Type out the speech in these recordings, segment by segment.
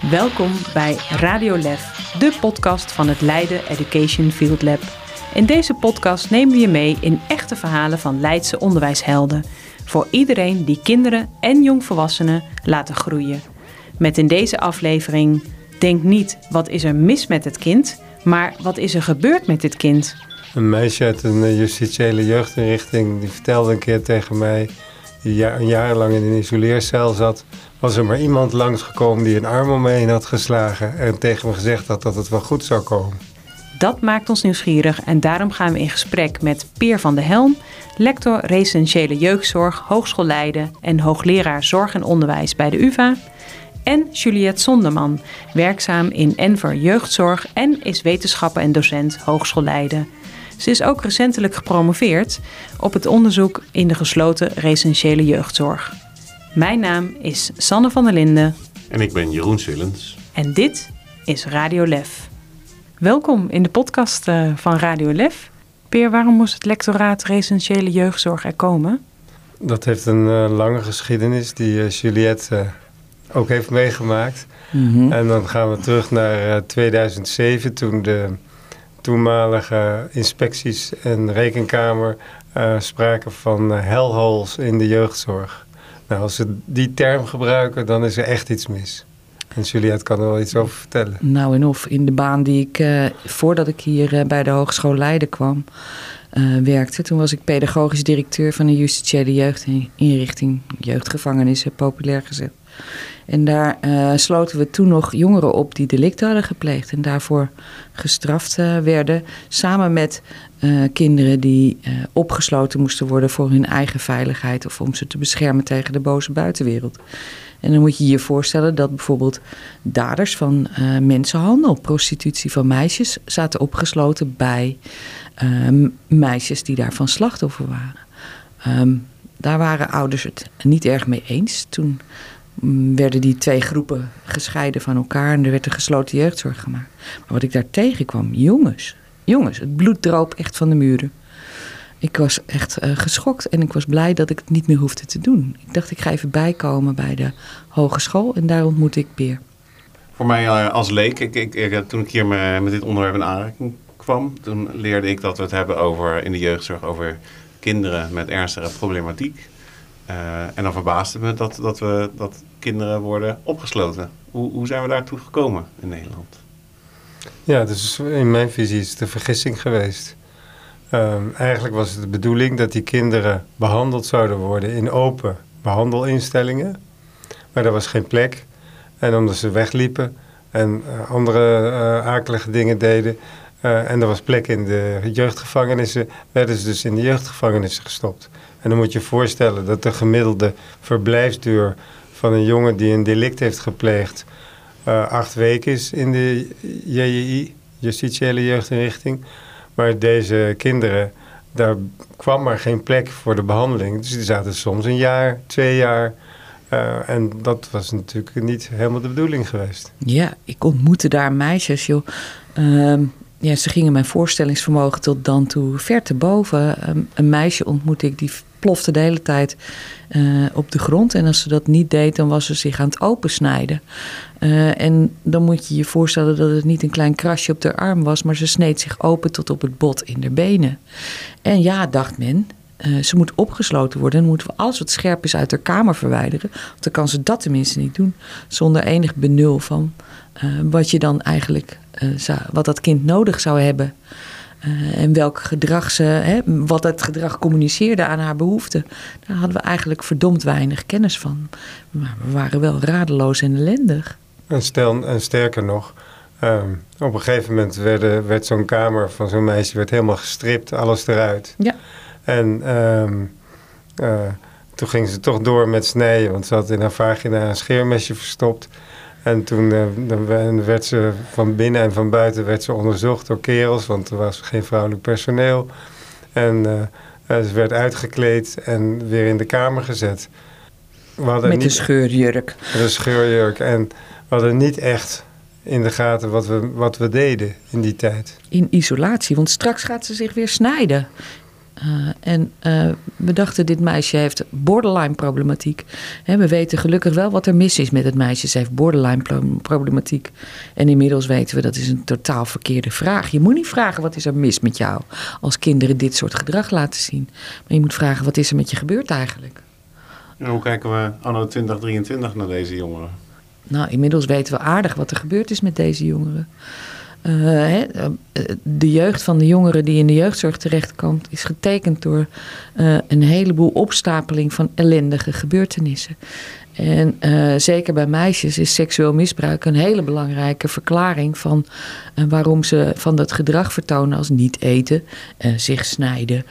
Welkom bij Radio Lef, de podcast van het Leiden Education Field Lab. In deze podcast nemen we je mee in echte verhalen van Leidse onderwijshelden. Voor iedereen die kinderen en jongvolwassenen laten groeien. Met in deze aflevering Denk niet wat is er mis met het kind, maar wat is er gebeurd met dit kind? Een meisje uit een eh, justitiële jeugdinrichting die vertelde een keer tegen mij, die een jaar lang in een isoleercel zat, was er maar iemand langsgekomen die een arm om me heen had geslagen en tegen me gezegd had dat het wel goed zou komen. Dat maakt ons nieuwsgierig en daarom gaan we in gesprek met Peer van de Helm, lector residentiële jeugdzorg, Hogeschool Leiden en hoogleraar zorg en onderwijs bij de UvA. En Juliette Sonderman, werkzaam in Enver Jeugdzorg en is wetenschapper en docent Hogeschool Leiden. Ze is ook recentelijk gepromoveerd op het onderzoek in de gesloten residentiële jeugdzorg. Mijn naam is Sanne van der Linden. En ik ben Jeroen Swillens. En dit is Radio Lef. Welkom in de podcast eh, van Radio Lef. Peer, waarom moest het lectoraat residentiële jeugdzorg er komen? Dat heeft een eh, lange geschiedenis die uh, Juliette ook heeft meegemaakt. Mhm. En dan gaan we terug naar 2007 toen de toenmalige inspecties en rekenkamer spraken van hellholes in de jeugdzorg. Nou, als ze die term gebruiken, dan is er echt iets mis. En Juliette kan er wel iets over vertellen. Nou en of, in de baan die ik, uh, voordat ik hier uh, bij de Hogeschool Leiden kwam, uh, werkte. Toen was ik pedagogisch directeur van een justitiële jeugdinrichting, jeugdgevangenissen, populair gezet. En daar sloten we toen nog jongeren op die delicten hadden gepleegd en daarvoor gestraft werden. Samen met uh, kinderen die opgesloten moesten worden voor hun eigen veiligheid of om ze te beschermen tegen de boze buitenwereld. En dan moet je je voorstellen dat bijvoorbeeld daders van mensenhandel, prostitutie van meisjes, zaten opgesloten bij meisjes die daarvan slachtoffer waren. Um, daar waren ouders het niet erg mee eens. Toen werden die twee groepen gescheiden van elkaar en er werd een gesloten jeugdzorg gemaakt. Maar wat ik daar tegenkwam, jongens, jongens, het bloed droop echt van de muren. Ik was echt uh, geschokt en ik was blij dat ik het niet meer hoefde te doen. Ik dacht, ik ga even bijkomen bij de hogeschool en daar ontmoet ik Peer. Voor mij uh, als leek, ik, ik, ik, toen ik hier met, met dit onderwerp in aanraking kwam, toen leerde ik dat we het hebben over in de jeugdzorg over kinderen met ernstige problematiek. Uh, en dan verbaasde me dat, dat, we, dat kinderen worden opgesloten. Hoe, hoe zijn we daartoe gekomen in Nederland? Ja, dus in mijn visie is het een vergissing geweest. Um, eigenlijk was het de bedoeling dat die kinderen behandeld zouden worden in open behandelinstellingen. Maar er was geen plek. En omdat ze wegliepen en uh, andere uh, akelige dingen deden. Uh, en er was plek in de jeugdgevangenissen, werden ze dus in de jeugdgevangenissen gestopt. En dan moet je je voorstellen dat de gemiddelde verblijfsduur van een jongen die een delict heeft gepleegd uh, acht weken is in de JJI, justitiële jeugdinrichting. Maar deze kinderen, daar kwam maar geen plek voor de behandeling. Dus die zaten soms een jaar, twee jaar. Uh, en dat was natuurlijk niet helemaal de bedoeling geweest. Ja, ik ontmoette daar meisjes, joh. Uh, ja, ze gingen mijn voorstellingsvermogen tot dan toe ver te boven. Um, een meisje ontmoette ik die plofte de hele tijd uh, op de grond. En als ze dat niet deed, dan was ze zich aan het opensnijden. Uh, en dan moet je je voorstellen dat het niet een klein krasje op de arm was, maar ze sneed zich open tot op het bot in de benen. En ja, dacht men, uh, ze moet opgesloten worden. Dan moeten we alles wat scherp is uit haar kamer verwijderen. Want dan kan ze dat tenminste niet doen. Zonder enig benul van wat je dan eigenlijk, zou, wat dat kind nodig zou hebben. Uh, en welk gedrag ze, hè, wat het gedrag communiceerde aan haar behoeften. Daar hadden we eigenlijk verdomd weinig kennis van. Maar we waren wel radeloos en ellendig. En, stel, en sterker nog, um, op een gegeven moment werd, werd zo'n kamer van zo'n meisje werd helemaal gestript, alles eruit. Ja. En um, uh, toen ging ze toch door met snijden, want ze had in haar vagina een scheermesje verstopt. En toen uh, dan werd ze van binnen en van buiten werd ze onderzocht door kerels, want er was geen vrouwelijk personeel. En uh, ze werd uitgekleed en weer in de kamer gezet. Met niet, een scheurjurk. Met een scheurjurk. En we hadden niet echt in de gaten wat we, wat we deden in die tijd. In isolatie, want straks gaat ze zich weer snijden. En we dachten, dit meisje heeft borderline problematiek. we weten gelukkig wel wat er mis is met het meisje. Ze heeft borderline problematiek. En inmiddels weten we dat is een totaal verkeerde vraag. Je moet niet vragen wat is er mis met jou als kinderen dit soort gedrag laten zien. Maar je moet vragen wat is er met je gebeurd eigenlijk. En hoe kijken we anno 2023 naar deze jongeren? Nou, inmiddels weten we aardig wat er gebeurd is met deze jongeren. Uh, de jeugd van de jongeren die in de jeugdzorg terechtkomt, is getekend door uh, een heleboel opstapeling van ellendige gebeurtenissen. En zeker bij meisjes is seksueel misbruik een hele belangrijke verklaring van waarom ze van dat gedrag vertonen als niet eten, zich snijden,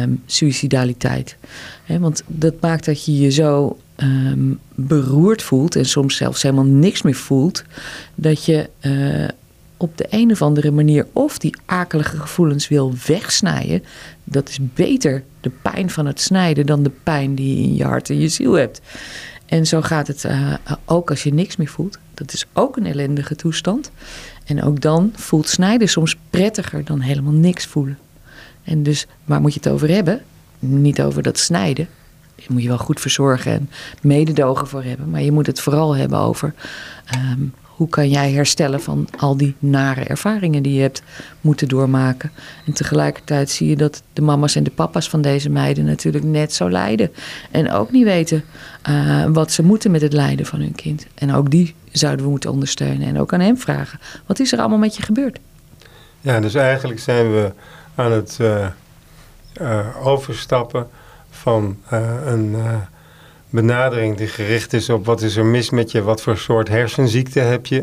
um, suicidaliteit. Want dat maakt dat je je zo um, beroerd voelt en soms zelfs helemaal niks meer voelt, dat je op de een of andere manier of die akelige gevoelens wil wegsnijden. Dat is beter de pijn van het snijden dan de pijn die je in je hart en je ziel hebt. En zo gaat het uh, ook als je niks meer voelt. Dat is ook een ellendige toestand. En ook dan voelt snijden soms prettiger dan helemaal niks voelen. En dus waar moet je het over hebben? Niet over dat snijden. Je moet je wel goed verzorgen en mededogen voor hebben. Maar je moet het vooral hebben over um, hoe kan jij herstellen van al die nare ervaringen die je hebt moeten doormaken. En tegelijkertijd zie je dat de mama's en de papa's van deze meiden natuurlijk net zo lijden. En ook niet weten uh, wat ze moeten met het lijden van hun kind. En ook die zouden we moeten ondersteunen. En ook aan hem vragen. Wat is er allemaal met je gebeurd? Ja, dus eigenlijk zijn we aan het uh, uh, overstappen van een benadering die gericht is op wat is er mis met je, wat voor soort hersenziekte heb je.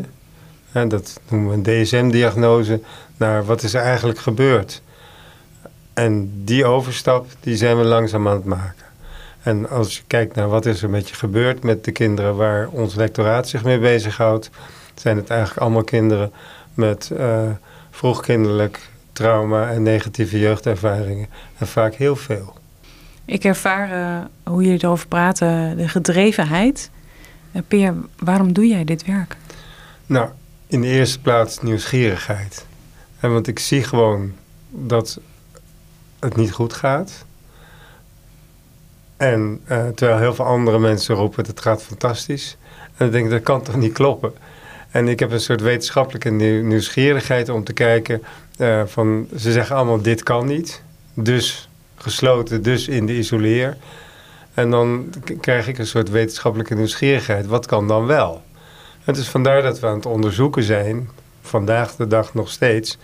En dat noemen we een DSM-diagnose, naar wat is er eigenlijk gebeurd. En die overstap, die zijn we langzaam aan het maken. En als je kijkt naar wat is er met je gebeurd met de kinderen waar ons lectoraat zich mee bezighoudt, zijn het eigenlijk allemaal kinderen met uh, vroegkinderlijk trauma en negatieve jeugdervaringen. En vaak heel veel. Ik ervaar uh, hoe jullie erover praten, de gedrevenheid. Uh, Peer, waarom doe jij dit werk? Nou, in de eerste plaats nieuwsgierigheid. En want ik zie gewoon dat het niet goed gaat. En terwijl heel veel andere mensen roepen het gaat fantastisch. En dan denk ik, dat kan toch niet kloppen? En ik heb een soort wetenschappelijke nieuwsgierigheid om te kijken van... ze zeggen allemaal dit kan niet, dus gesloten, dus in de isoleer. En dan krijg ik een soort wetenschappelijke nieuwsgierigheid. Wat kan dan wel? Het is vandaar dat we aan het onderzoeken zijn, vandaag de dag nog steeds,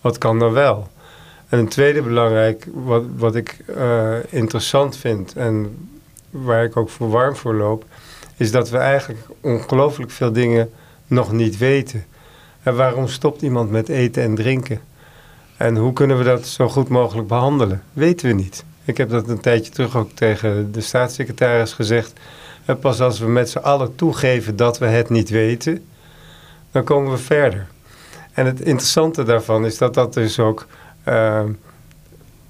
wat kan dan wel? En een tweede belangrijk, wat, wat ik uh, interessant vind en waar ik ook voor warm voor loop, is dat we eigenlijk ongelooflijk veel dingen nog niet weten. En waarom stopt iemand met eten en drinken? En hoe kunnen we dat zo goed mogelijk behandelen? Weten we niet. Ik heb dat een tijdje terug ook tegen de staatssecretaris gezegd. Pas als we met z'n allen toegeven dat we het niet weten, dan komen we verder. En het interessante daarvan is dat dat dus ook uh,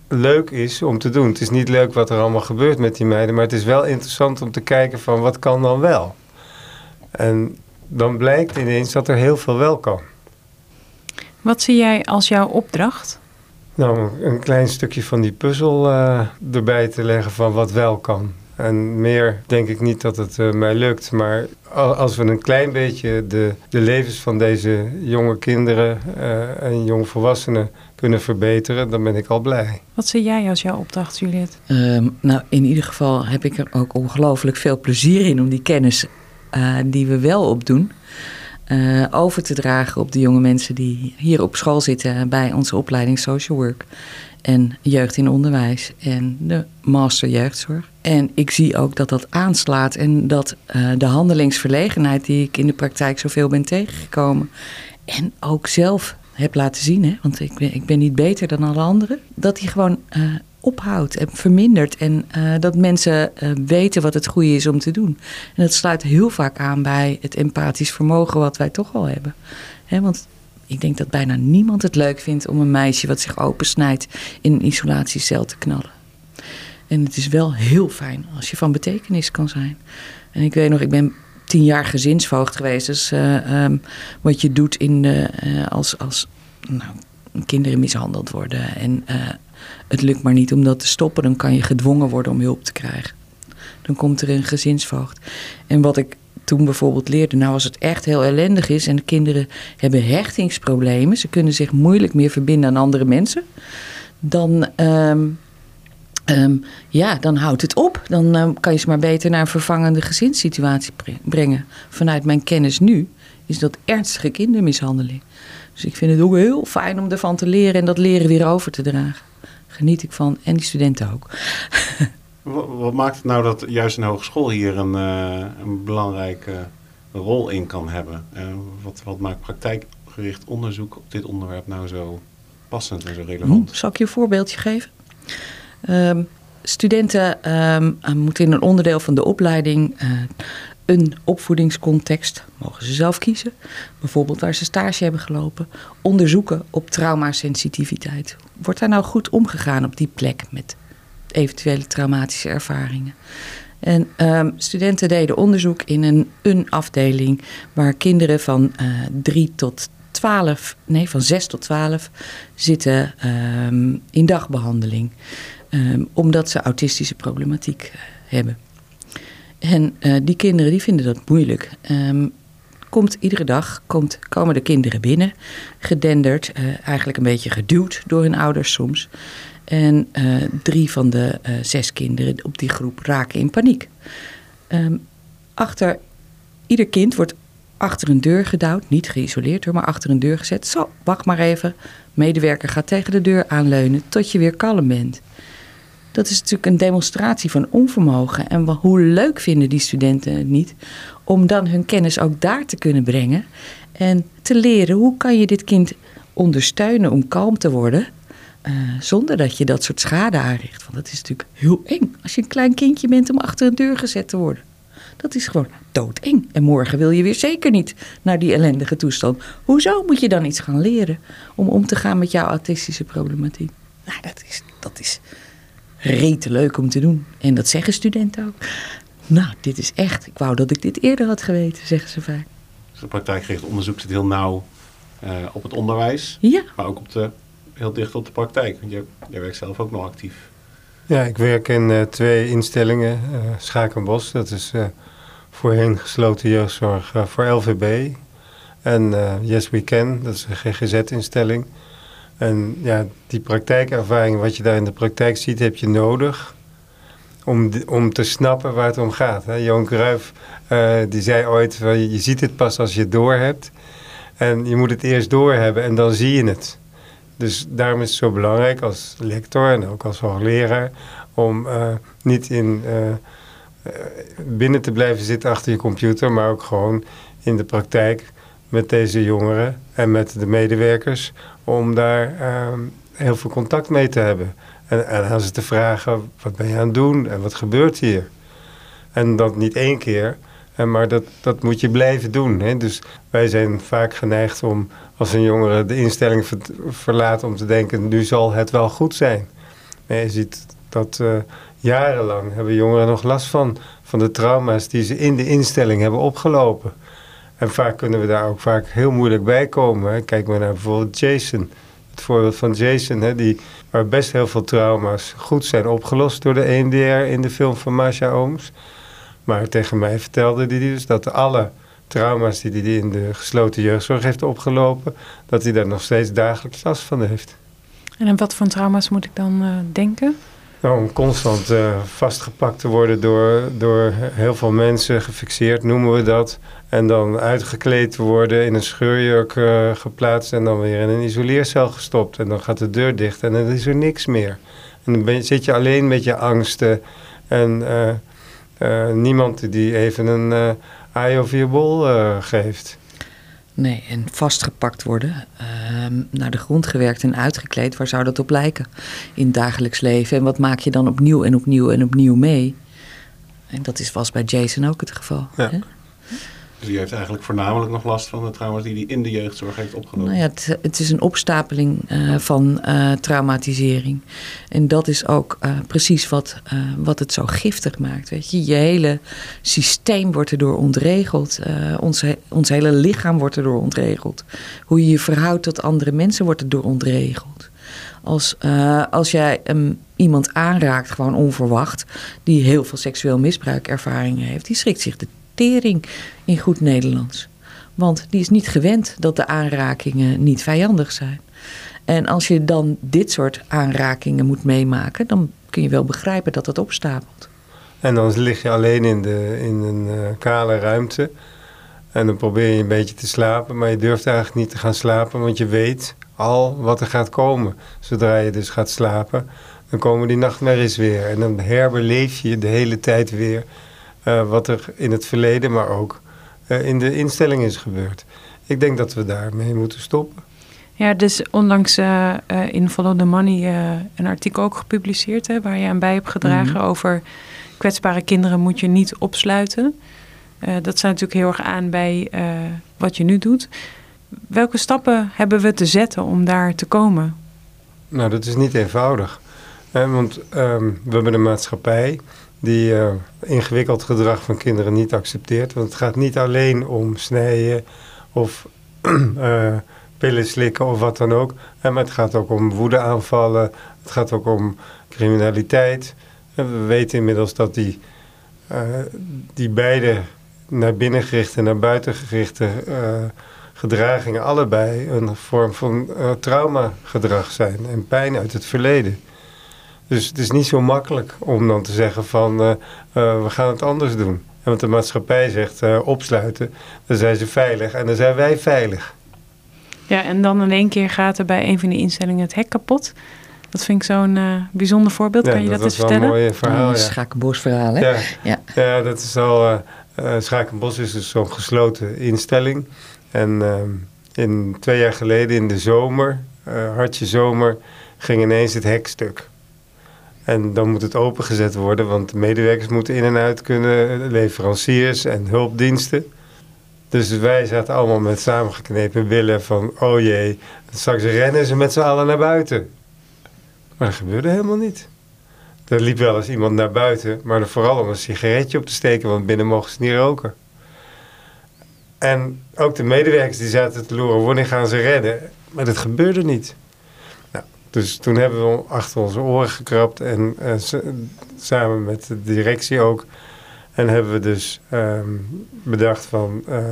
leuk is om te doen. Het is niet leuk wat er allemaal gebeurt met die meiden, maar het is wel interessant om te kijken van wat kan dan wel. En dan blijkt ineens dat er heel veel wel kan. Wat zie jij als jouw opdracht? Nou, een klein stukje van die puzzel uh, erbij te leggen van wat wel kan. En meer denk ik niet dat het uh, mij lukt. Maar als we een klein beetje de, de levens van deze jonge kinderen uh, en jonge volwassenen kunnen verbeteren, dan ben ik al blij. Wat zie jij als jouw opdracht, Juliette? Um, nou, in ieder geval heb ik er ook ongelooflijk veel plezier in om die kennis uh, die we wel opdoen. Uh, over te dragen op de jonge mensen die hier op school zitten bij onze opleiding Social Work en jeugd in onderwijs en de master jeugdzorg. En ik zie ook dat dat aanslaat en dat uh, de handelingsverlegenheid die ik in de praktijk zoveel ben tegengekomen en ook zelf heb laten zien, hè, want ik ben, ik ben niet beter dan alle anderen, dat die gewoon uh, ophoudt en vermindert. En uh, dat mensen uh, weten wat het goede is om te doen. En dat sluit heel vaak aan bij het empathisch vermogen wat wij toch al hebben. He, want ik denk dat bijna niemand het leuk vindt om een meisje wat zich opensnijdt in een isolatiecel te knallen. En het is wel heel fijn als je van betekenis kan zijn. En ik weet nog, ik ben tien jaar gezinsvoogd geweest. Dus uh, wat je doet in, als, als nou, kinderen mishandeld worden en het lukt maar niet om dat te stoppen, dan kan je gedwongen worden om hulp te krijgen. Dan komt er een gezinsvoogd. En wat ik toen bijvoorbeeld leerde, nou als het echt heel ellendig is en de kinderen hebben hechtingsproblemen, ze kunnen zich moeilijk meer verbinden aan andere mensen, dan, ehm, ehm, ja, dan houdt het op. Dan ehm, kan je ze maar beter naar een vervangende gezinssituatie brengen. Vanuit mijn kennis nu is dat ernstige kindermishandeling. Dus ik vind het ook heel fijn om ervan te leren en dat leren weer over te dragen. Geniet ik van en die studenten ook. Wat, maakt het nou dat juist een hogeschool hier een, uh, een belangrijke rol in kan hebben? Uh, wat, wat maakt praktijkgericht onderzoek op dit onderwerp nou zo passend en zo relevant? Hm, zal ik je een voorbeeldje geven? Um, studenten um, moeten in een onderdeel van de opleiding uh, een opvoedingscontext, mogen ze zelf kiezen, bijvoorbeeld waar ze stage hebben gelopen, onderzoeken op traumasensitiviteit. Wordt daar nou goed omgegaan op die plek met eventuele traumatische ervaringen? En um, studenten deden onderzoek in een, een afdeling waar kinderen van uh, eh, 3 tot 12, nee, van 6 tot 12 zitten um, in dagbehandeling. Um, omdat ze autistische problematiek uh, hebben. En uh, die kinderen die vinden dat moeilijk. Um, komt iedere dag komt, komen de kinderen binnen, gedenderd, uh, eigenlijk een beetje geduwd door hun ouders soms. En uh, drie van de zes kinderen op die groep raken in paniek. Um, achter ieder kind wordt achter een deur gedouwd, niet geïsoleerd hoor, maar achter een deur gezet. Zo, wacht maar even. Medewerker gaat tegen de deur aanleunen tot je weer kalm bent. Dat is natuurlijk een demonstratie van onvermogen. En hoe leuk vinden die studenten het niet om dan hun kennis ook daar te kunnen brengen en te leren hoe kan je dit kind ondersteunen om kalm te worden. Uh, zonder dat je dat soort schade aanricht. Want dat is natuurlijk heel eng als je een klein kindje bent om achter een deur gezet te worden. Dat is gewoon doodeng. En morgen wil je weer zeker niet naar die ellendige toestand. Hoezo moet je dan iets gaan leren om om te gaan met jouw autistische problematiek? Nou, dat is, dat is rete leuk om te doen. En dat zeggen studenten ook. Nou, dit is echt. Ik wou dat ik dit eerder had geweten, zeggen ze vaak. Dus het praktijkgericht onderzoek zit heel nauw uh, op het onderwijs. Ja. Maar ook op de, heel dicht op de praktijk. Want je, je werkt zelf ook nog actief. Ja, ik werk in uh, twee instellingen. Uh, Schakenbos, dat is voorheen gesloten jeugdzorg voor LVB. En Yes We Can, dat is een GGZ-instelling. En ja, die praktijkervaring, wat je daar in de praktijk ziet, heb je nodig om, om te snappen waar het om gaat. Hè? Johan Cruijff, uh, die zei ooit, je ziet het pas als je het door hebt. En je moet het eerst doorhebben en dan zie je het. Dus daarom is het zo belangrijk als lector en ook als hoogleraar... om uh, niet in, uh, binnen te blijven zitten achter je computer... maar ook gewoon in de praktijk met deze jongeren en met de medewerkers om daar uh, heel veel contact mee te hebben. En, en aan ze te vragen, wat ben je aan het doen en wat gebeurt hier? En dat niet één keer, maar dat, dat moet je blijven doen. Hè? Dus wij zijn vaak geneigd om, als een jongere de instelling verlaat, om te denken, nu zal het wel goed zijn. Maar je ziet dat uh, jarenlang hebben jongeren nog last van, van de trauma's die ze in de instelling hebben opgelopen. En vaak kunnen we daar ook vaak heel moeilijk bij komen. Kijk maar naar bijvoorbeeld Jason. Het voorbeeld van Jason, hè, die, waar best heel veel trauma's goed zijn opgelost door de EMDR in de film van Masha Ooms. Maar tegen mij vertelde hij dus dat alle trauma's die hij in de gesloten jeugdzorg heeft opgelopen, dat hij daar nog steeds dagelijks last van heeft. En aan wat voor trauma's moet ik dan uh, denken? Om constant uh, vastgepakt te worden door, door heel veel mensen, gefixeerd noemen we dat. En dan uitgekleed te worden, in een scheurjurk uh, geplaatst en dan weer in een isoleercel gestopt. En dan gaat de deur dicht en dan is er niks meer. En dan zit je alleen met je angsten en uh, niemand die even een uh, eye over je bol geeft. Nee, en vastgepakt worden, uh, naar de grond gewerkt en uitgekleed, waar zou dat op lijken in het dagelijks leven? En wat maak je dan opnieuw en opnieuw en opnieuw mee? En dat is, was bij Jason ook het geval. Ja. Hè? Dus die heeft eigenlijk voornamelijk nog last van de trauma's die hij in de jeugdzorg heeft opgelopen. Nou ja, het, het is een opstapeling uh, van uh, traumatisering. En dat is ook uh, precies wat, wat het zo giftig maakt. Weet je? je hele systeem wordt erdoor ontregeld. ons, ons hele lichaam wordt erdoor ontregeld. Hoe je je verhoudt tot andere mensen wordt erdoor ontregeld. Als, eh, als jij um, iemand aanraakt, gewoon onverwacht, die heel veel seksueel misbruikervaringen heeft, die schrikt zich de tering in goed Nederlands. Want die is niet gewend dat de aanrakingen niet vijandig zijn. En als je dan dit soort aanrakingen moet meemaken, dan kun je wel begrijpen dat dat opstapelt. En dan lig je alleen in, de, in een uh, kale ruimte. En dan probeer je een beetje te slapen, maar je durft eigenlijk niet te gaan slapen, want je weet al wat er gaat komen. Zodra je dus gaat slapen, dan komen die nachtmerries weer. En dan herbeleef je de hele tijd weer wat er in het verleden, maar ook uh, in de instelling is gebeurd. Ik denk dat we daarmee moeten stoppen. Ja, dus onlangs uh, in Follow the Money een artikel ook gepubliceerd, hè, waar je aan bij hebt gedragen mm -hmm. over kwetsbare kinderen moet je niet opsluiten. dat staat natuurlijk heel erg aan bij wat je nu doet. Welke stappen hebben we te zetten om daar te komen? Nou, dat is niet eenvoudig. Hè, want um, we hebben een maatschappij die uh, ingewikkeld gedrag van kinderen niet accepteert. Want het gaat niet alleen om snijden of uh, pillen slikken of wat dan ook. Hè, maar het gaat ook om woedeaanvallen. Het gaat ook om criminaliteit. We weten inmiddels dat die, die beide naar binnen gerichte en naar buiten gerichte gedragingen allebei een vorm van traumagedrag zijn en pijn uit het verleden. Dus het is niet zo makkelijk om dan te zeggen van uh, uh, we gaan het anders doen. En want de maatschappij zegt opsluiten, dan zijn ze veilig en dan zijn wij veilig. Ja, en dan in één keer gaat er bij een van die instellingen het hek kapot. Dat vind ik zo'n bijzonder voorbeeld. Ja, kan je dat, dat eens vertellen? Dat is wel een mooi verhaal, ja. Schakenbos verhaal, hè? Ja, ja. ja. dat is al... Schakenbos is dus zo'n gesloten instelling. En uh, in, twee jaar geleden in de zomer, uh, hartje zomer, ging ineens het hek stuk. En dan moet het opengezet worden, want de medewerkers moeten in en uit kunnen, leveranciers en hulpdiensten. Dus wij zaten allemaal met samengeknepen billen van, oh jee, straks rennen ze met z'n allen naar buiten. Maar dat gebeurde helemaal niet. Er liep wel eens iemand naar buiten, maar vooral om een sigaretje op te steken, want binnen mogen ze niet roken. En ook de medewerkers die zaten te loeren, wanneer gaan ze redden? Maar dat gebeurde niet. Dus toen hebben we achter onze oren gekrapt en samen met de directie ook. En hebben we dus um, bedacht van, uh,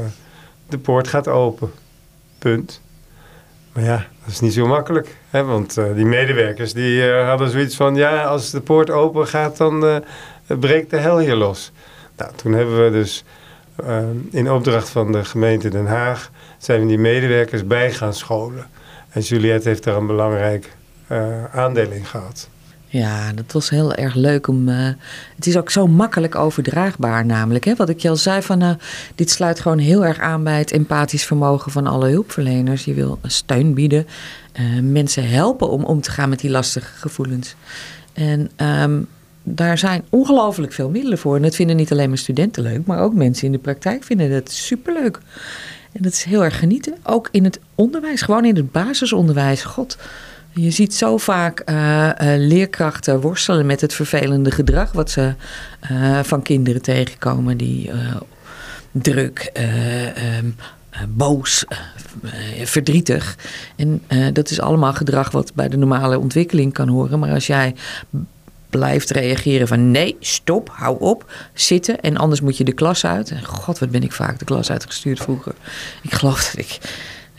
de poort gaat open. Punt. Maar ja, dat is niet zo makkelijk. Hè? Want uh, die medewerkers die hadden zoiets van, ja, als de poort open gaat, dan breekt de hel hier los. Nou, toen hebben we dus uh, in opdracht van de gemeente Den Haag zijn die medewerkers bij gaan scholen. En Juliette heeft daar een belangrijk uh, aandeel in gehad. Ja, dat was heel erg leuk om. Uh, het is ook zo makkelijk overdraagbaar, namelijk. Hè? Wat ik je al zei, van, uh, dit sluit gewoon heel erg aan bij het empathisch vermogen van alle hulpverleners. Je wil steun bieden, uh, mensen helpen om om te gaan met die lastige gevoelens. En um, daar zijn ongelooflijk veel middelen voor. En dat vinden niet alleen maar studenten leuk, maar ook mensen in de praktijk vinden dat superleuk. En dat is heel erg genieten. Ook in het onderwijs, gewoon in het basisonderwijs. God, je ziet zo vaak uh, uh, leerkrachten worstelen met het vervelende gedrag wat ze uh, van kinderen tegenkomen. Die druk, um, boos, verdrietig. En dat is allemaal gedrag wat bij de normale ontwikkeling kan horen. Maar als jij blijft reageren van nee, stop, hou op, zitten en anders moet je de klas uit. En god, wat ben ik vaak de klas uitgestuurd vroeger. Ik geloof dat ik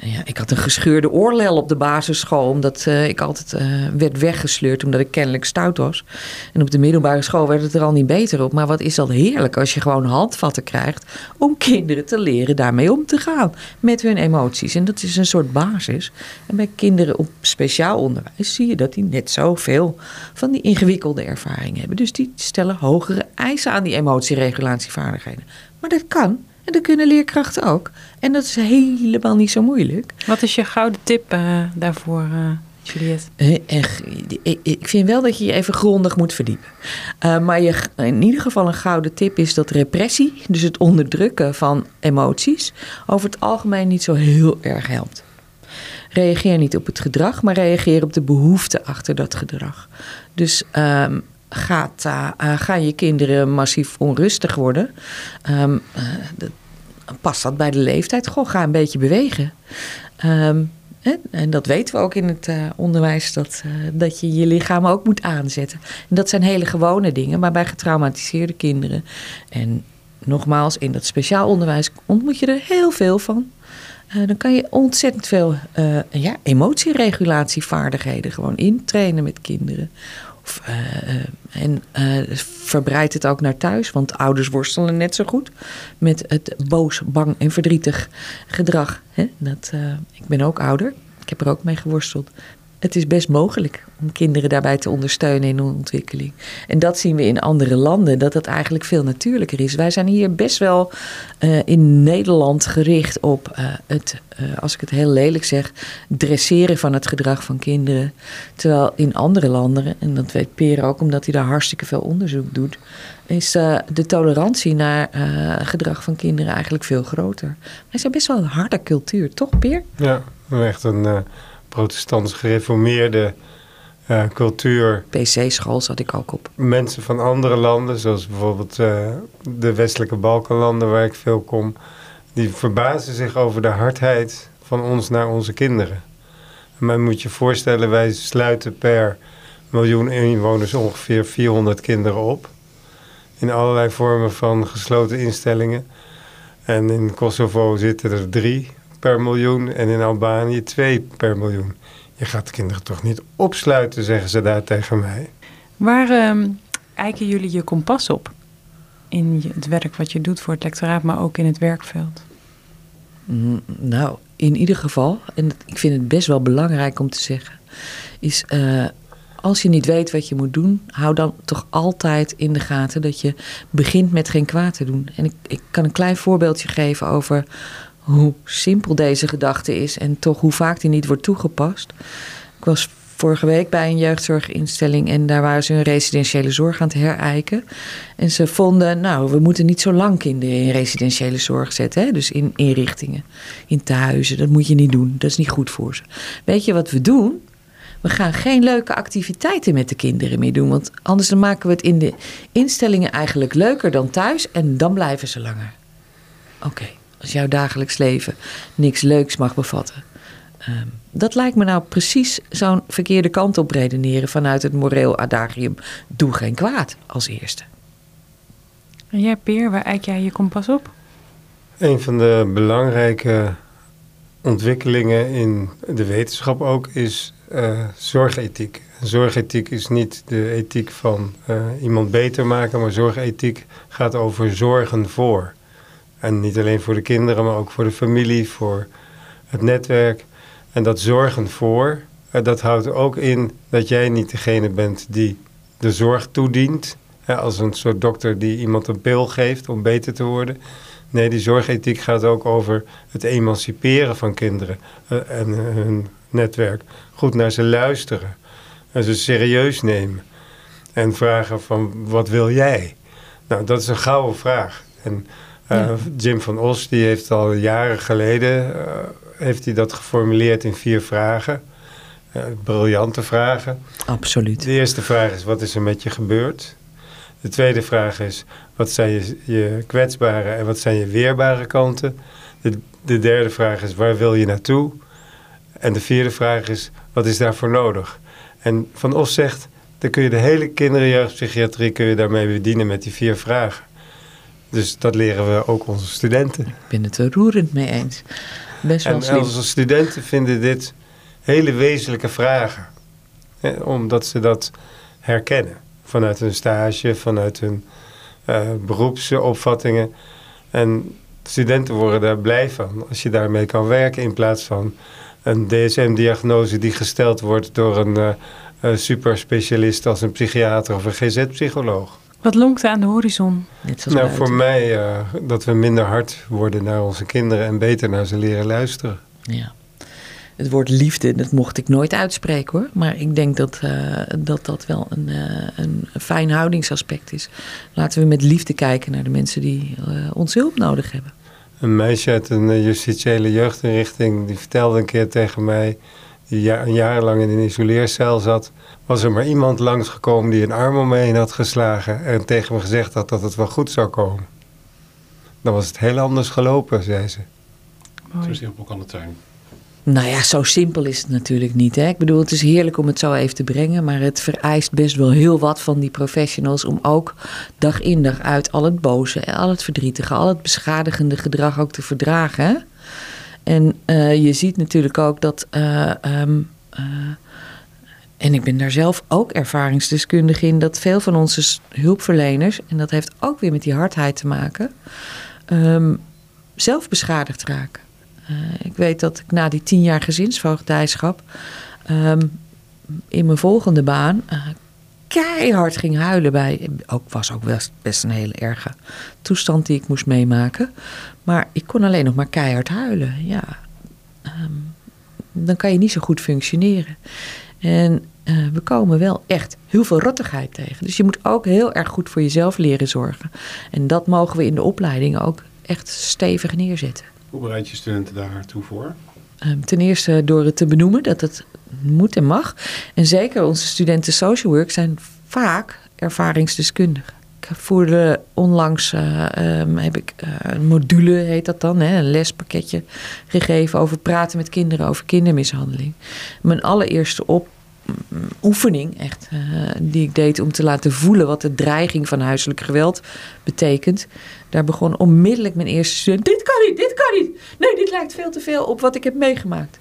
ja, ik had een gescheurde oorlel op de basisschool, omdat uh, ik altijd uh, werd weggesleurd omdat ik kennelijk stout was. En op de middelbare school werd het er al niet beter op. Maar wat is dat heerlijk als je gewoon handvatten krijgt om kinderen te leren daarmee om te gaan met hun emoties. En dat is een soort basis. En bij kinderen op speciaal onderwijs zie je dat die net zoveel van die ingewikkelde ervaringen hebben. Dus die stellen hogere eisen aan die emotieregulatievaardigheden. Maar dat kan. En dat kunnen leerkrachten ook. En dat is helemaal niet zo moeilijk. Wat is je gouden tip uh, daarvoor, uh, Juliette? Uh, ik vind wel dat je je even grondig moet verdiepen. maar je, in ieder geval een gouden tip is dat repressie, dus het onderdrukken van emoties, over het algemeen niet zo heel erg helpt. Reageer niet op het gedrag, maar reageer op de behoefte achter dat gedrag. Dus um, gaat, uh, gaan je kinderen massief onrustig worden, um, uh, past dat bij de leeftijd? Goh, ga een beetje bewegen. Hè? En dat weten we ook in het onderwijs, dat, dat je je lichaam ook moet aanzetten. En dat zijn hele gewone dingen, maar bij getraumatiseerde kinderen. En nogmaals, in dat speciaal onderwijs ontmoet je er heel veel van. Dan kan je ontzettend veel ja, emotieregulatievaardigheden gewoon intrainen met kinderen. Of, en verbreidt het ook naar thuis, want ouders worstelen net zo goed met het boos, bang en verdrietig gedrag. Hè? Dat, ik ben ook ouder, ik heb er ook mee geworsteld. Het is best mogelijk om kinderen daarbij te ondersteunen in hun ontwikkeling. En dat zien we in andere landen, dat dat eigenlijk veel natuurlijker is. Wij zijn hier best wel uh, in Nederland gericht op uh, het, uh, als ik het heel lelijk zeg, dresseren van het gedrag van kinderen. Terwijl in andere landen, en dat weet Peer ook omdat hij daar hartstikke veel onderzoek doet, is de tolerantie naar gedrag van kinderen eigenlijk veel groter. Wij zijn best wel een harde cultuur, toch Peer? Ja, echt een protestants gereformeerde uh, cultuur. PC-school zat ik ook op. Mensen van andere landen, zoals bijvoorbeeld uh, de westelijke Balkanlanden waar ik veel kom, die verbazen zich over de hardheid van ons naar onze kinderen. En men moet je voorstellen, wij sluiten per miljoen inwoners ongeveer 400 kinderen op. In allerlei vormen van gesloten instellingen. En in Kosovo zitten er drie per miljoen en in Albanië twee per miljoen. Je gaat de kinderen toch niet opsluiten, zeggen ze daar tegen mij. Waar uh, eiken jullie je kompas op? In het werk wat je doet voor het lectoraat, maar ook in het werkveld? Mm, nou, in ieder geval, en ik vind het best wel belangrijk om te zeggen, is uh, als je niet weet wat je moet doen, hou dan toch altijd in de gaten dat je begint met geen kwaad te doen. En ik, ik kan een klein voorbeeldje geven over hoe simpel deze gedachte is en toch hoe vaak die niet wordt toegepast. Ik was vorige week bij een jeugdzorginstelling en daar waren ze hun residentiële zorg aan het herijken. En ze vonden, nou, we moeten niet zo lang kinderen in residentiële zorg zetten, hè? dus in inrichtingen, in tehuizen. Dat moet je niet doen, dat is niet goed voor ze. Weet je wat we doen? We gaan geen leuke activiteiten met de kinderen meer doen, want anders dan maken we het in de instellingen eigenlijk leuker dan thuis en dan blijven ze langer. Oké als jouw dagelijks leven niks leuks mag bevatten. Um, dat lijkt me nou precies zo'n verkeerde kant op redeneren vanuit het moreel adagium: doe geen kwaad als eerste. En jij, Peer, waar eik jij je kompas op? Een van de belangrijke ontwikkelingen in de wetenschap ook is uh, zorgethiek. Zorgethiek is niet de ethiek van uh, iemand beter maken, maar zorgethiek gaat over zorgen voor. En niet alleen voor de kinderen, maar ook voor de familie, voor het netwerk. En dat zorgen voor, eh, dat houdt ook in dat jij niet degene bent die de zorg toedient. Als een soort dokter die iemand een pil geeft om beter te worden. Nee, die zorgethiek gaat ook over het emanciperen van kinderen eh, en hun netwerk. Goed naar ze luisteren en ze serieus nemen. En vragen van, wat wil jij? Nou, dat is een gouden vraag. En uh, Jim van Os die heeft al jaren geleden uh, heeft hij dat geformuleerd in vier vragen. Uh, briljante vragen. Absoluut. De eerste vraag is: wat is er met je gebeurd? De tweede vraag is: wat zijn je, je kwetsbare en wat zijn je weerbare kanten? De, de derde vraag is: waar wil je naartoe? En de vierde vraag is: wat is daarvoor nodig? En Van Os zegt: dan kun je de hele kinderjeugdpsychiatrie kun je daarmee bedienen met die vier vragen. Dus dat leren we ook onze studenten. Ik ben het er roerend mee eens. Best wel en onze studenten vinden dit hele wezenlijke vragen. Hè, omdat ze dat herkennen. Vanuit hun stage, vanuit hun uh, beroepsopvattingen. En studenten worden daar blij van als je daarmee kan werken. In plaats van een DSM-diagnose die gesteld wordt door een uh, superspecialist als een psychiater of een GZ-psycholoog. Wat lonkt aan de horizon? nou, voor mij uh, dat we minder hard worden naar onze kinderen en beter naar ze leren luisteren. Ja. Het woord liefde, dat mocht ik nooit uitspreken hoor. Maar ik denk dat uh, dat, dat wel een, uh, een fijn houdingsaspect is. Laten we met liefde kijken naar de mensen die onze hulp nodig hebben. Een meisje uit een justitiële jeugdinrichting die vertelde een keer tegen mij die ja, een jaar lang in een isoleercel zat, was er maar iemand langsgekomen die een arm om me heen had geslagen en tegen me gezegd had dat het wel goed zou komen. Dan was het heel anders gelopen, zei ze. Mooi. Zo simpel kan het zijn. Nou ja, zo simpel is het natuurlijk niet. Hè? Ik bedoel, het is heerlijk om het zo even te brengen, maar het vereist best wel heel wat van die professionals om ook dag in dag uit al het boze, al het verdrietige, al het beschadigende gedrag ook te verdragen. Hè? En uh, je ziet natuurlijk ook dat. Uh, um, uh, en ik ben daar zelf ook ervaringsdeskundige in, dat veel van onze hulpverleners, en dat heeft ook weer met die hardheid te maken, um, zelf beschadigd raken. Uh, ik weet dat ik na die tien jaar gezinsvoogdijschap um, in mijn volgende baan uh, keihard ging huilen bij. Ook, was ook best, een hele erge toestand die ik moest meemaken. Maar ik kon alleen nog maar keihard huilen. Ja, um, dan kan je niet zo goed functioneren. En uh, we komen wel echt heel veel rottigheid tegen. Dus je moet ook heel erg goed voor jezelf leren zorgen. En dat mogen we in de opleiding ook echt stevig neerzetten. Hoe bereid je studenten daartoe voor? Um, ten eerste door het te benoemen dat het moet en mag. En zeker onze studenten social work zijn vaak ervaringsdeskundigen. Ik voerde onlangs, uh, um, heb ik uh, een module, heet dat dan, hè, een lespakketje gegeven over praten met kinderen over kindermishandeling. Mijn allereerste op, oefening echt, uh, die ik deed om te laten voelen wat de dreiging van huiselijk geweld betekent. Daar begon onmiddellijk mijn eerste student. Dit kan niet, dit kan niet. Nee, dit lijkt veel te veel op wat ik heb meegemaakt.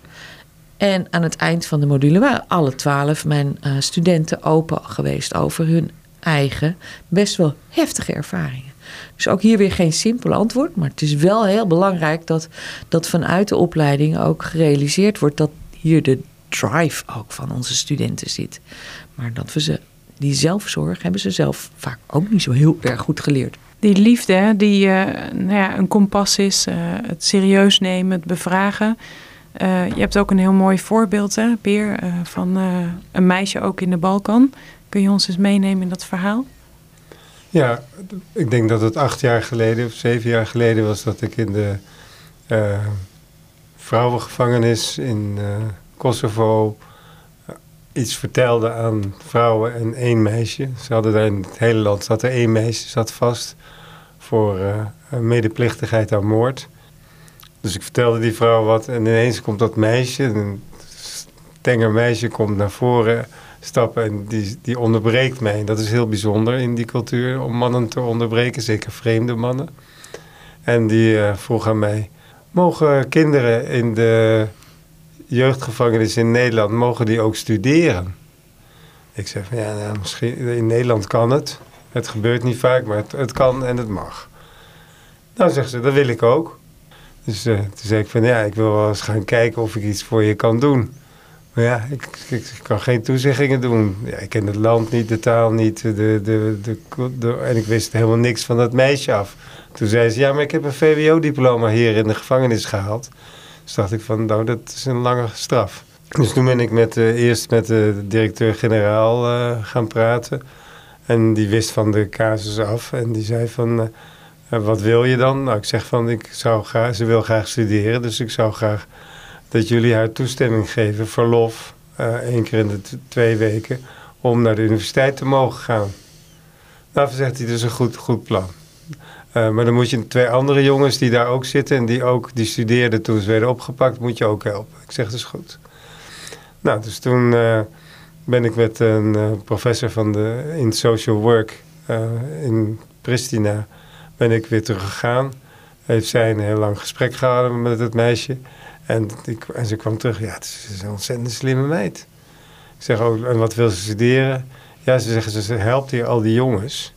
En aan het eind van de module waren alle twaalf mijn uh, studenten open geweest over hun eigen, best wel heftige ervaringen. Dus ook hier weer geen simpel antwoord, maar het is wel heel belangrijk dat, dat vanuit de opleiding ook gerealiseerd wordt dat hier de drive ook van onze studenten zit. Maar dat we ze, die zelfzorg hebben ze zelf vaak ook niet zo heel erg goed geleerd. Die liefde, die uh, nou ja, een kompas is, uh, het serieus nemen, het bevragen. Uh, je hebt ook een heel mooi voorbeeld, hè, Peer, van een meisje ook in de Balkan. Kun je ons eens meenemen in dat verhaal? Ja, ik denk dat het acht jaar geleden of zeven jaar geleden was dat ik in de vrouwengevangenis in Kosovo iets vertelde aan vrouwen en één meisje. Ze hadden daar in het hele land zat er één meisje zat vast voor uh, medeplichtigheid aan moord. Dus ik vertelde die vrouw wat en ineens komt dat meisje, een tenger meisje, komt naar voren stappen en die, die onderbreekt mij. Dat is heel bijzonder in die cultuur om mannen te onderbreken, zeker vreemde mannen. En die uh, vroeg aan mij, mogen kinderen in de jeugdgevangenis in Nederland, mogen die ook studeren? Ik zeg van ja, nou, misschien in Nederland kan het. Het gebeurt niet vaak, maar het, kan en het mag. Nou, zegt ze, dat wil ik ook. Dus uh, toen zei ik van ja, ik wil wel eens gaan kijken of ik iets voor je kan doen. Maar ja, ik kan geen toezeggingen doen. Ja, ik ken het land niet, de taal niet. De, de, de, de, en ik wist helemaal niks van dat meisje af. Toen zei ze, ja, maar ik heb een VWO-diploma hier in de gevangenis gehaald. Dus dacht ik van, nou, dat is een lange straf. Dus toen ben ik met, uh, eerst met de directeur-generaal uh, gaan praten. En die wist van de casus af. En die zei van, uh, wat wil je dan? Nou, ik zeg van, ik zou graag, ze wil graag studeren. Dus ik zou graag dat jullie haar toestemming geven, verlof, één keer in de twee weken, om naar de universiteit te mogen gaan. Nou, zegt hij, dus een goed, goed plan. Uh, maar dan moet je twee andere jongens die daar ook zitten en die ook die studeerden toen ze werden opgepakt, moet je ook helpen. Ik zeg, dat is goed. Nou, dus toen uh, ben ik met een uh, professor van de, in social work in Pristina ben ik weer teruggegaan. Heeft zij een heel lang gesprek gehouden met het meisje. En, ik, en ze kwam terug, ja, het is een ontzettend slimme meid. Ik zeg ook, en wat wil ze studeren? Ja, ze zeggen, ze helpt hier al die jongens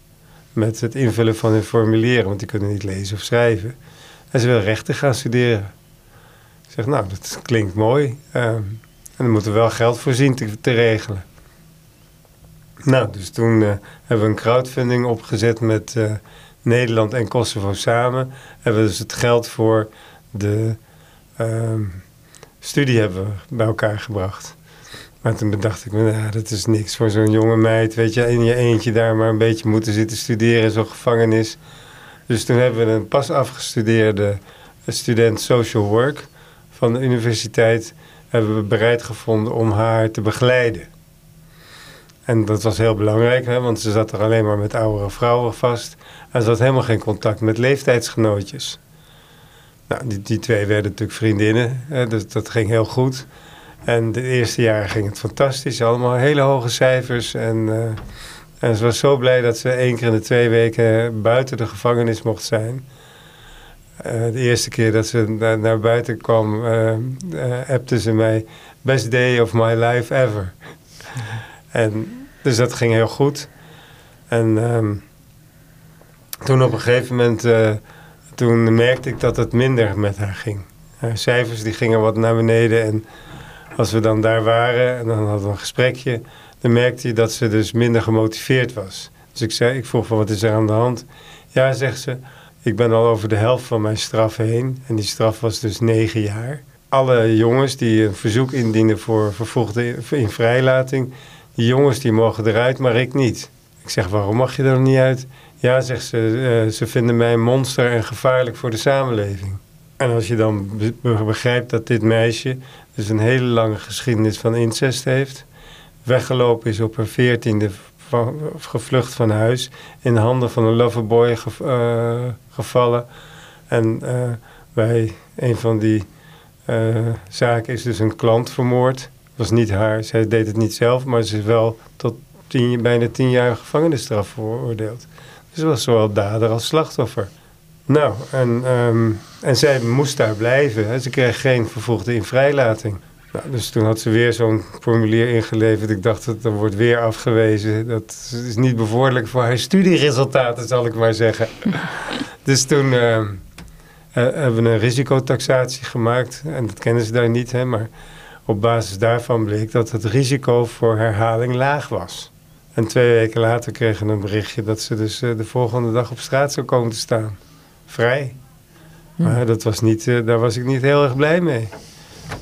met het invullen van hun formulieren, want die kunnen niet lezen of schrijven. En ze wil rechten gaan studeren. Ik zeg, nou, dat klinkt mooi. Um, en dan moeten we wel geld voorzien te, te regelen. Nou, dus toen uh, hebben we een crowdfunding opgezet met uh, Nederland en Kosovo samen. Hebben we dus het geld voor de uh, studie hebben we bij elkaar gebracht. Maar toen bedacht ik, nou, dat is niks voor zo'n jonge meid. Weet je, in je eentje daar maar een beetje moeten zitten studeren in zo'n gevangenis. Dus toen hebben we een pas afgestudeerde student social work van de universiteit... hebben we bereid gevonden om haar te begeleiden. En dat was heel belangrijk, hè, want ze zat er alleen maar met oudere vrouwen vast. En ze had helemaal geen contact met leeftijdsgenootjes. Nou, die, die twee werden natuurlijk vriendinnen, hè, dus dat ging heel goed. En de eerste jaren ging het fantastisch, allemaal hele hoge cijfers. En, uh, en ze was zo blij dat ze één keer in de twee weken buiten de gevangenis mocht zijn. Uh, de eerste keer dat ze naar, naar buiten kwam, uh, appte ze mij... Best day of my life ever. en, dus dat ging heel goed. En um, toen op een gegeven moment... toen merkte ik dat het minder met haar ging. Haar cijfers die gingen wat naar beneden en als we dan daar waren en dan hadden we een gesprekje, dan merkte je dat ze dus minder gemotiveerd was. Dus ik, zei, ik vroeg van wat is er aan de hand? Ja, zegt ze, ik ben al over de helft van mijn straf heen. En die straf was dus negen jaar. Alle jongens die een verzoek indienen voor vervolgde in vrijlating, die jongens die mogen eruit, maar ik niet. Ik zeg, waarom mag je er niet uit? Ja, zegt ze, uh, ze vinden mij een monster en gevaarlijk voor de samenleving. En als je dan begrijpt dat dit meisje dus een hele lange geschiedenis van incest heeft. Weggelopen is op haar veertiende, gevlucht van huis. In de handen van een loverboy uh, gevallen. En uh, bij een van die uh, zaken is dus een klant vermoord. Was niet haar, zij deed het niet zelf, maar ze is wel tot bijna tien jaar gevangenisstraf veroordeeld. Dus ze was zowel dader als slachtoffer. Nou, en, um, en zij moest daar blijven. Hè. Ze kreeg geen vervolgde invrijlating. Nou, dus toen had ze weer zo'n formulier ingeleverd. Ik dacht, dat, dat wordt weer afgewezen. Dat is niet bevorderlijk voor haar studieresultaten, zal ik maar zeggen. dus toen uh, hebben we een risicotaxatie gemaakt. En dat kennen ze daar niet, hè, maar op basis daarvan bleek dat het risico voor herhaling laag was. En twee weken later kregen we een berichtje dat ze dus uh, de volgende dag op straat zou komen te staan vrij. Maar dat was niet, uh, daar was ik niet heel erg blij mee.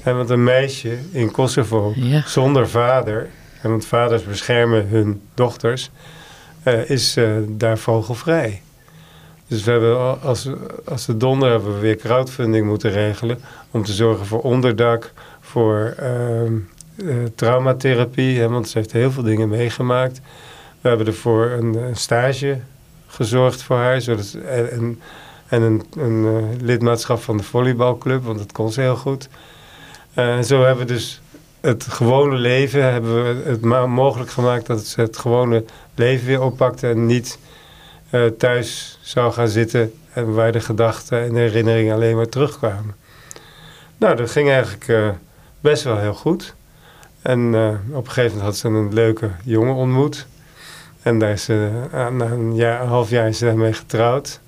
En want een meisje in Kosovo ja. zonder vader, en want vaders beschermen hun dochters, uh, is uh, daar vogelvrij. Dus we hebben als, als de donder hebben we weer crowdfunding moeten regelen om te zorgen voor onderdak, voor traumatherapie, hè, want ze heeft heel veel dingen meegemaakt. We hebben ervoor een, een stage gezorgd voor haar, zodat, en, en een, een uh, lidmaatschap van de volleybalclub, want dat kon ze heel goed. Uh, zo hebben we dus het gewone leven hebben we het mogelijk gemaakt dat ze het gewone leven weer oppakte en niet uh, thuis zou gaan zitten en waar de gedachten en herinneringen alleen maar terugkwamen. Nou, dat ging eigenlijk best wel heel goed. En op een gegeven moment had ze een leuke jongen ontmoet. En daar is ze, na een, jaar, half jaar is ze getrouwd.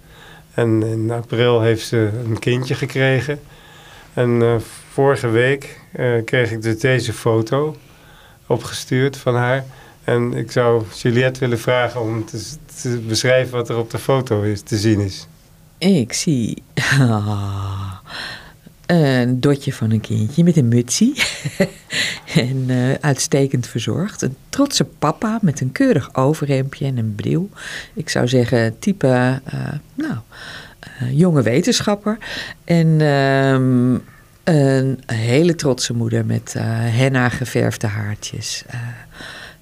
En in april heeft ze een kindje gekregen. En uh, vorige week uh, kreeg ik dus deze foto opgestuurd van haar. En ik zou Juliette willen vragen om te, te beschrijven wat er op de foto is, te zien is. Ik zie een dotje van een kindje met een mutsie. en uh, uitstekend verzorgd. Een trotse papa met een keurig overhemdje en een bril. Ik zou zeggen, type, uh, nou, uh, jonge wetenschapper. En um, een hele trotse moeder met henna geverfde haartjes.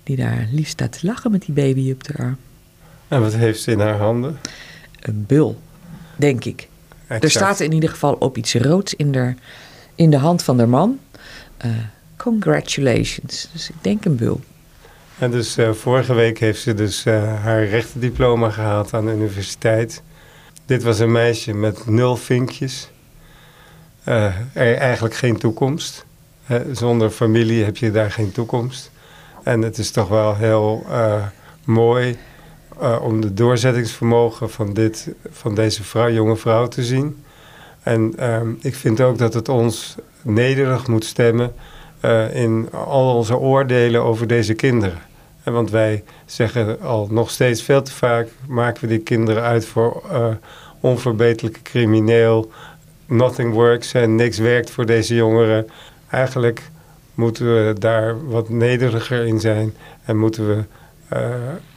die daar liefst staat te lachen met die baby op de arm. En wat heeft ze in haar handen? Een bul, denk ik. Er staat in ieder geval op iets roods in de, in de hand van de man. Uh, congratulations. Dus ik denk een bul. En dus uh, vorige week heeft ze dus uh, haar rechtendiploma gehaald aan de universiteit. Dit was een meisje met nul vinkjes. er eigenlijk geen toekomst. zonder familie heb je daar geen toekomst. En het is toch wel heel mooi uh, om de doorzettingsvermogen van, dit, van deze vrouw, jonge vrouw te zien. En um, ik vind ook dat het ons nederig moet stemmen uh, in al onze oordelen over deze kinderen. En want wij zeggen al nog steeds veel te vaak, maken we die kinderen uit voor uh, onverbeterlijke crimineel. Nothing works en niks werkt voor deze jongeren. Eigenlijk moeten we daar wat nederiger in zijn en moeten we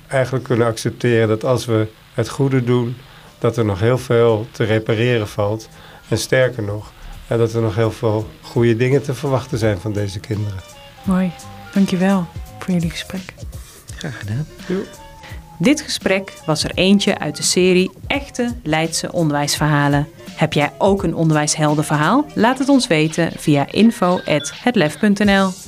eigenlijk kunnen accepteren dat als we het goede doen, dat er nog heel veel te repareren valt. En sterker nog, dat er nog heel veel goede dingen te verwachten zijn van deze kinderen. Mooi, dankjewel voor jullie gesprek. Graag gedaan. Jo. Dit gesprek was er eentje uit de serie Echte Leidse onderwijsverhalen. Heb jij ook een onderwijsheldenverhaal? Laat het ons weten via info.hetlef.nl.